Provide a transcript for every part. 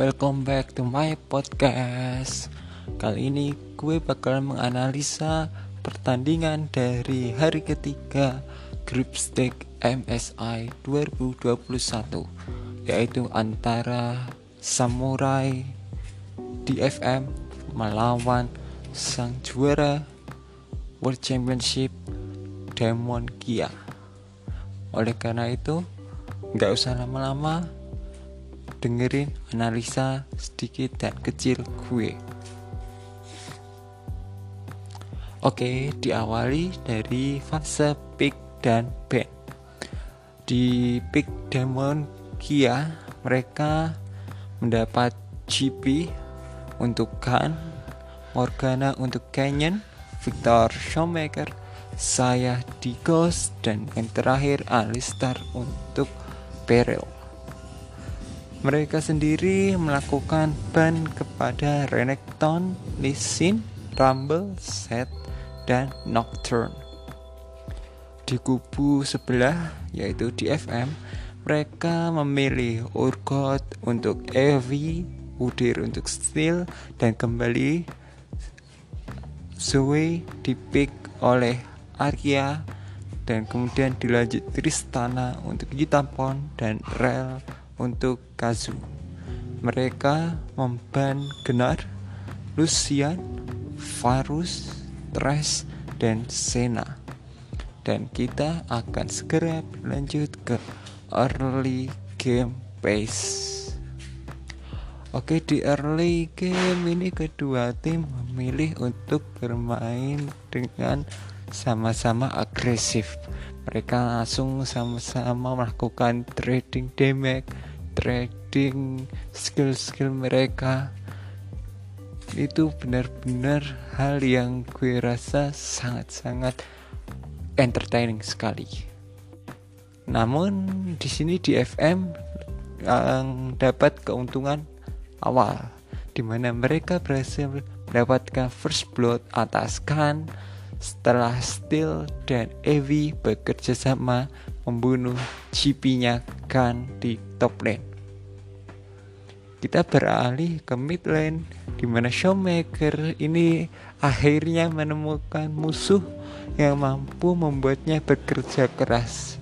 welcome back to my podcast. Kali ini gue bakal menganalisa pertandingan dari hari ketiga Group Stage MSI 2021 Yaitu antara Samurai DFM melawan sang juara World Championship Demon Kia Oleh karena itu, nggak usah lama-lama dengerin analisa sedikit dan kecil gue. Oke, diawali dari fase pick dan band. Di pick Demon Kia, mereka mendapat GP untuk Khan, Morgana untuk Canyon, Victor Showmaker, saya di Ghost, dan yang terakhir Alistar untuk Peril. Mereka sendiri melakukan ban kepada Renekton, Lisin, Rumble, Set, dan Nocturne. Di kubu sebelah, yaitu di FM, mereka memilih Urgot untuk Evi, Udir untuk Steel, dan kembali Zoe dipick oleh Arya dan kemudian dilanjut Tristana untuk Yutapon dan Rel untuk Kazu. Mereka memban Genar, Lucian, Varus, Tres, dan Sena. Dan kita akan segera berlanjut ke early game pace. Oke di early game ini kedua tim memilih untuk bermain dengan sama-sama agresif. Mereka langsung sama-sama melakukan trading damage trading skill-skill mereka itu benar-benar hal yang gue rasa sangat-sangat entertaining sekali. Namun di sini di FM yang dapat keuntungan awal di mana mereka berhasil mendapatkan first blood atas Khan setelah Steel dan Evi bekerja sama membunuh GP-nya Di top lane. Kita beralih ke mid lane di mana Showmaker ini akhirnya menemukan musuh yang mampu membuatnya bekerja keras.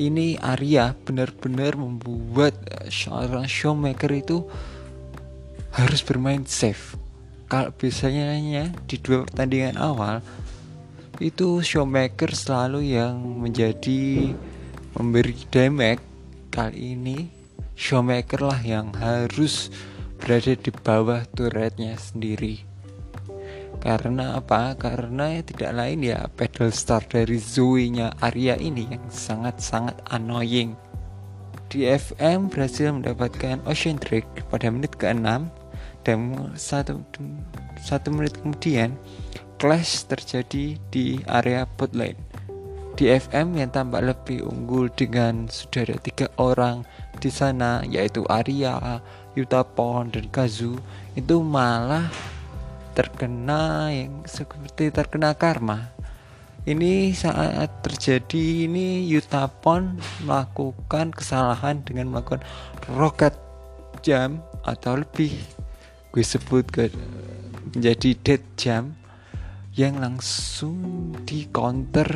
Ini Arya benar-benar membuat seorang Showmaker itu harus bermain safe. Kalau biasanya di dua pertandingan awal itu Showmaker selalu yang menjadi memberi damage kali ini Showmaker lah yang harus berada di bawah turretnya sendiri. Karena apa? Karena tidak lain ya pedal start dari Zoe nya Arya ini yang sangat-sangat annoying. Di FM berhasil mendapatkan Ocean Trick pada menit ke-6 dan satu, satu menit kemudian clash terjadi di area bot lane DFM yang tampak lebih unggul dengan sudah ada tiga orang di sana yaitu Arya, Yutapon dan Kazu itu malah terkena yang seperti terkena karma. Ini saat terjadi ini Yutapon melakukan kesalahan dengan melakukan rocket jam atau lebih gue sebut ke menjadi dead jam yang langsung di counter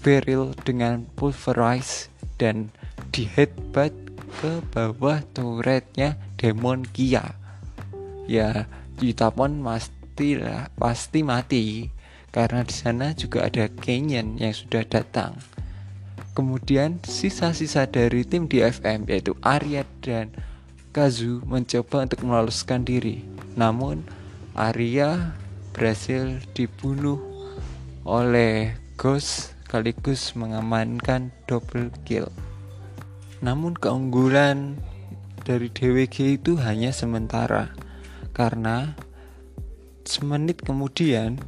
Beryl dengan pulverize dan di headbutt ke bawah turretnya Demon Kia. Ya, Yutapon pasti pasti mati karena di sana juga ada Canyon yang sudah datang. Kemudian sisa-sisa dari tim DFM yaitu Arya dan Kazu mencoba untuk meloluskan diri. Namun Arya berhasil dibunuh oleh Ghost sekaligus mengamankan double kill. Namun keunggulan dari DWG itu hanya sementara karena semenit kemudian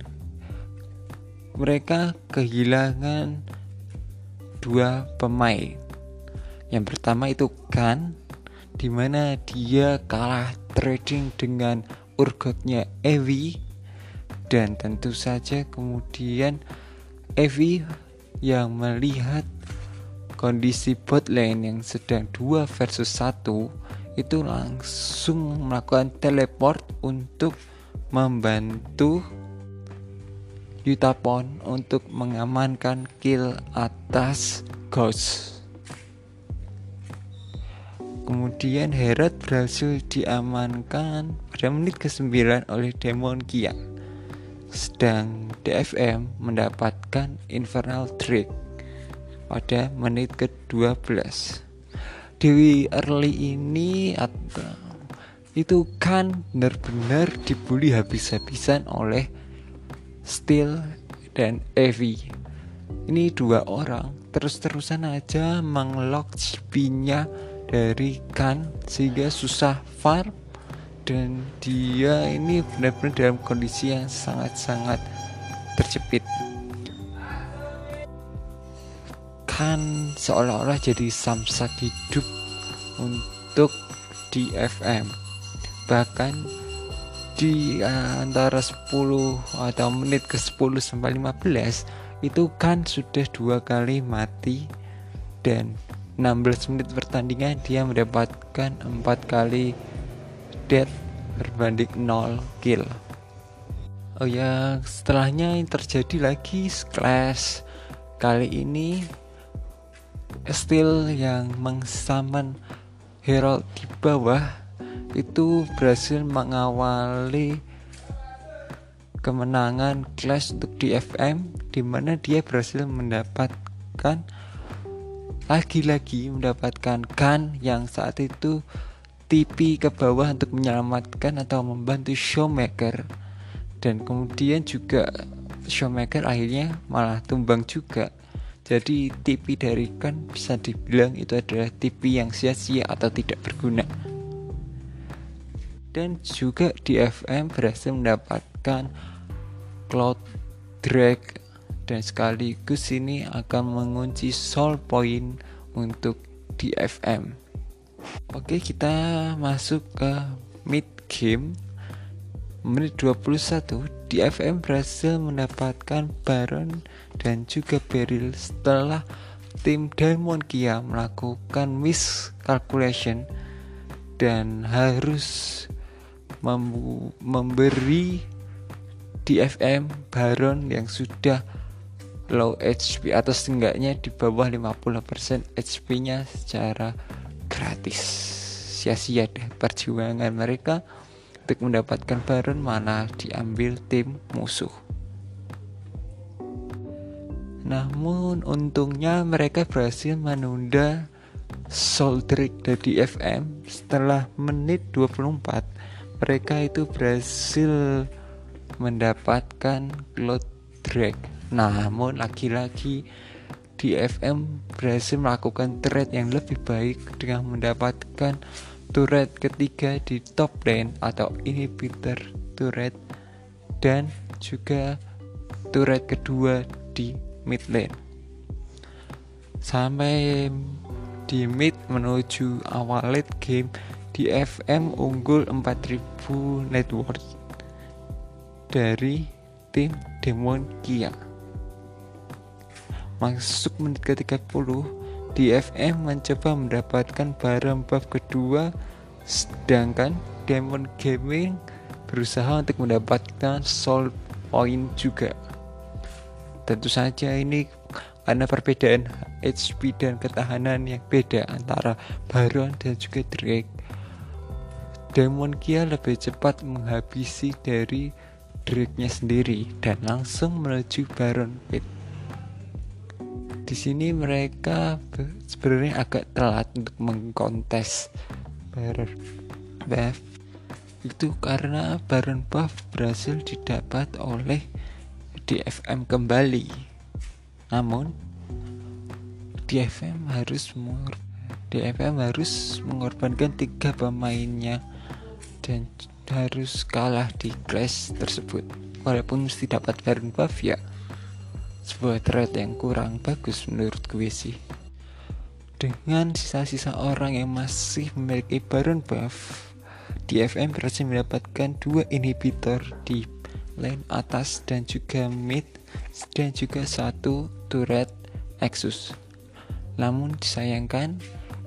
mereka kehilangan dua pemain. Yang pertama itu Kan di mana dia kalah trading dengan urgotnya Evi dan tentu saja kemudian Evi yang melihat kondisi bot lane yang sedang dua versus satu itu langsung melakukan teleport untuk membantu Yutapon untuk mengamankan kill atas Ghost. Kemudian Herod berhasil diamankan pada menit ke-9 oleh Demon Kia. Sedang DFM mendapatkan Infernal Drake pada menit ke-12. Dewi Early ini atau itu kan benar-benar dibully habis-habisan oleh Steel dan Evie ini dua orang terus-terusan aja menglok spinya dari kan sehingga susah farm dan dia ini benar-benar dalam kondisi yang sangat-sangat terjepit. Kan seolah-olah jadi samsak hidup untuk di FM bahkan di uh, antara 10 atau menit ke 10 sampai 15 itu kan sudah dua kali mati. Dan 16 menit pertandingan dia mendapatkan empat kali death berbanding 0 kill. Oh ya setelahnya yang terjadi lagi clash. Kali ini Steel yang mengsaman Herald di bawah itu berhasil mengawali kemenangan Clash untuk di FM di mana dia berhasil mendapatkan lagi-lagi mendapatkan gun yang saat itu TP ke bawah untuk menyelamatkan atau membantu showmaker. Dan kemudian juga showmaker akhirnya malah tumbang juga. Jadi TP dari kan bisa dibilang itu adalah TP yang sia-sia atau tidak berguna. Dan juga di FM berhasil mendapatkan cloud drag. Dan sekaligus ini akan mengunci soul point untuk di FM oke kita masuk ke mid game. Menit 21 di FM berhasil mendapatkan Baron dan juga Beryl setelah tim Diamond Kia melakukan miscalculation dan harus memberi DFM Baron yang sudah low HP atau setidaknya di bawah 50% HP nya secara gratis. Sia-sia deh perjuangan mereka untuk mendapatkan Baron mana diambil tim musuh. Namun untungnya mereka berhasil menunda Soul Trick dari FM setelah menit 24 mereka itu berhasil mendapatkan cloud drag namun lagi-lagi di FM berhasil melakukan trade yang lebih baik dengan mendapatkan turret ketiga di top lane atau inhibitor turret dan juga turret kedua di mid lane. Sampai di mid menuju awal late game di FM unggul 4000 net worth dari tim Demon Kia masuk menit ke 30 di FM mencoba mendapatkan barang buff kedua sedangkan Demon Gaming berusaha untuk mendapatkan soul point juga tentu saja ini karena perbedaan HP dan ketahanan yang beda antara Baron dan juga Drake Demon Kia lebih cepat menghabisi dari Drake-nya sendiri dan langsung menuju Baron Pit. Di sini mereka sebenarnya agak telat untuk mengkontes Baron Buff itu karena Baron Buff berhasil didapat oleh DFM kembali. Namun DFM harus DFM harus mengorbankan tiga pemainnya dan harus kalah di clash tersebut. Walaupun mesti dapat Baron buff ya sebuah thread yang kurang bagus menurut gue sih. Dengan sisa-sisa orang yang masih memiliki Baron buff DFM berhasil mendapatkan dua inhibitor di lane atas dan juga mid dan juga satu turret Exus namun disayangkan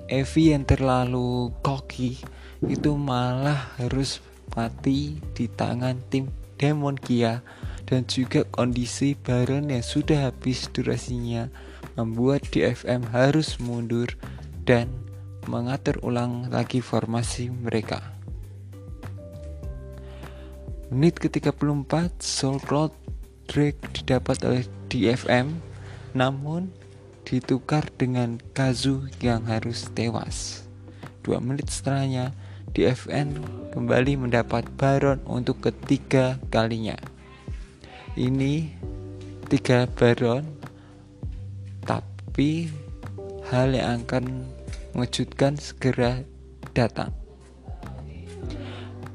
Evi yang terlalu cocky itu malah harus mati di tangan tim Demon Kia dan juga kondisi Baron yang sudah habis durasinya membuat DFM harus mundur dan mengatur ulang lagi formasi mereka. Menit ke-34 Soul Cloud Drake didapat oleh DFM namun ditukar dengan Kazu yang harus tewas. Dua menit setelahnya DFN kembali mendapat Baron untuk ketiga kalinya. Ini tiga Baron, tapi hal yang akan mengejutkan segera datang.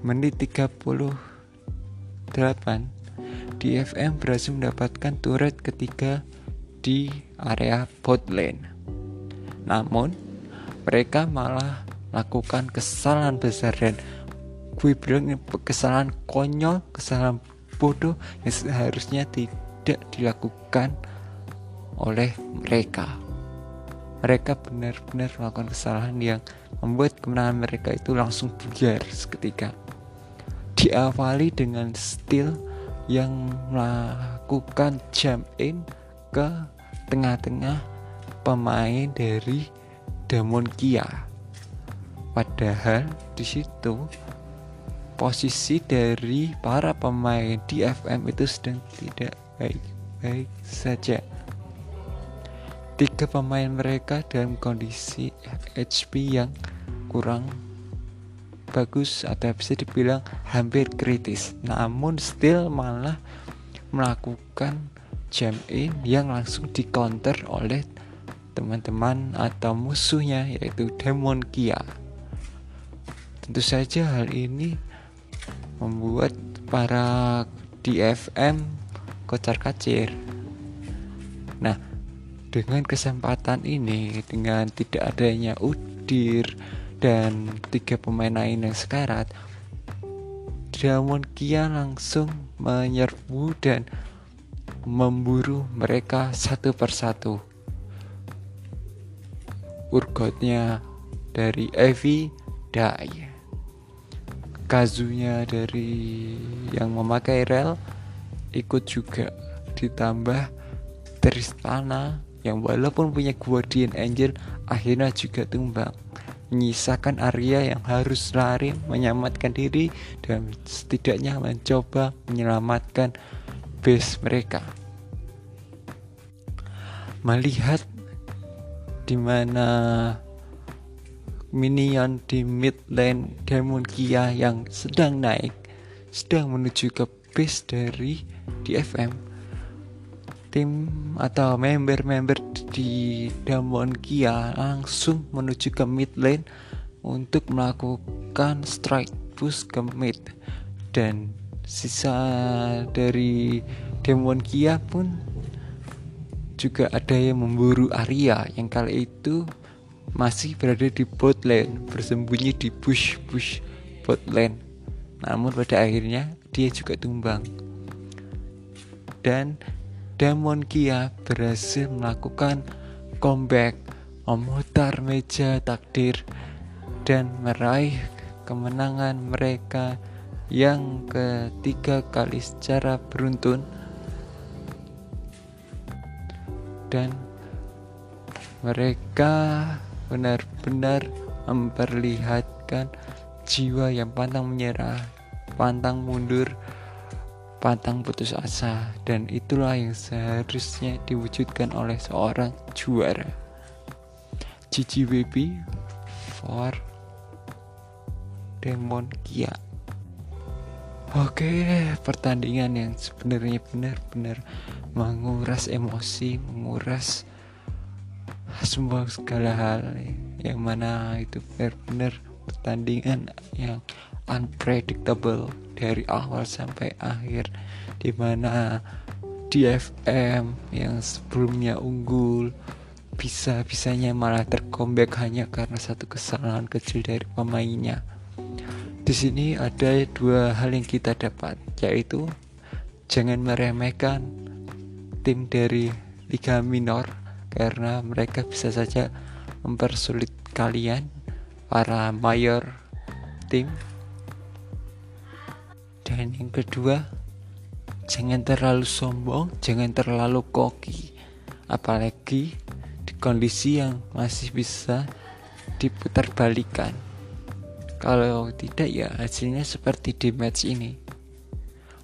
Menit 38 DFM berhasil mendapatkan turret ketiga di area bot lane. Namun, mereka malah lakukan kesalahan besar dan gue bilang kesalahan konyol kesalahan bodoh yang seharusnya tidak dilakukan oleh mereka. Mereka benar-benar melakukan kesalahan yang membuat kemenangan mereka itu langsung buyar seketika. Diawali dengan skill yang melakukan jump in ke tengah-tengah pemain dari Demon Kia Padahal di situ posisi dari para pemain di FM itu sedang tidak baik-baik saja. Tiga pemain mereka dalam kondisi HP yang kurang bagus atau bisa dibilang hampir kritis. Namun still malah melakukan jam in yang langsung di counter oleh teman-teman atau musuhnya yaitu Demon Kia. Tentu saja hal ini membuat para DFM kocar kacir. Nah, dengan kesempatan ini, dengan tidak adanya Udir dan tiga pemain lain yang sekarat, Diamond Kia langsung menyerbu dan memburu mereka satu persatu. Urgotnya dari Evi Die kazunya dari yang memakai rel ikut juga ditambah Tristana yang walaupun punya Guardian Angel akhirnya juga tumbang menyisakan Arya yang harus lari menyelamatkan diri dan setidaknya mencoba menyelamatkan base mereka. Melihat di mana minion di mid lane Demon Kia yang sedang naik sedang menuju ke base dari DFM tim atau member-member di Demon Kia langsung menuju ke mid lane untuk melakukan strike push ke mid. Dan sisa dari Demon Kia pun juga ada yang memburu Arya yang kali itu masih berada di bot lane, bersembunyi di bush-bush bot lane. Namun pada akhirnya dia juga tumbang. Dan Demon Kia berhasil melakukan comeback, memutar meja takdir dan meraih kemenangan mereka yang ketiga kali secara beruntun dan mereka benar-benar memperlihatkan jiwa yang pantang menyerah, pantang mundur, pantang putus asa dan itulah yang seharusnya diwujudkan oleh seorang juara. GGWB for Demon Kia. Oke, pertandingan yang sebenarnya benar-benar menguras emosi, menguras semua segala hal yang mana itu benar-benar pertandingan yang unpredictable dari awal sampai akhir. Di mana DFM yang sebelumnya unggul bisa-bisanya malah terkombek hanya karena satu kesalahan kecil dari pemainnya. Di sini ada dua hal yang kita dapat, yaitu jangan meremehkan tim dari Liga Minor karena mereka bisa saja mempersulit kalian para mayor tim. Dan yang kedua jangan terlalu sombong jangan terlalu koki apalagi di kondisi yang masih bisa diputar balikan kalau tidak ya hasilnya seperti di match ini.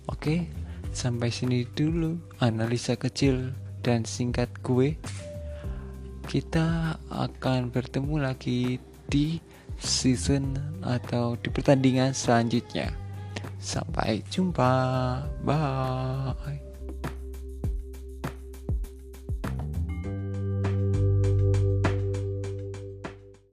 Oke sampai sini dulu analisa kecil dan singkat gue kita akan bertemu lagi di season atau di pertandingan selanjutnya Sampai jumpa. Bye.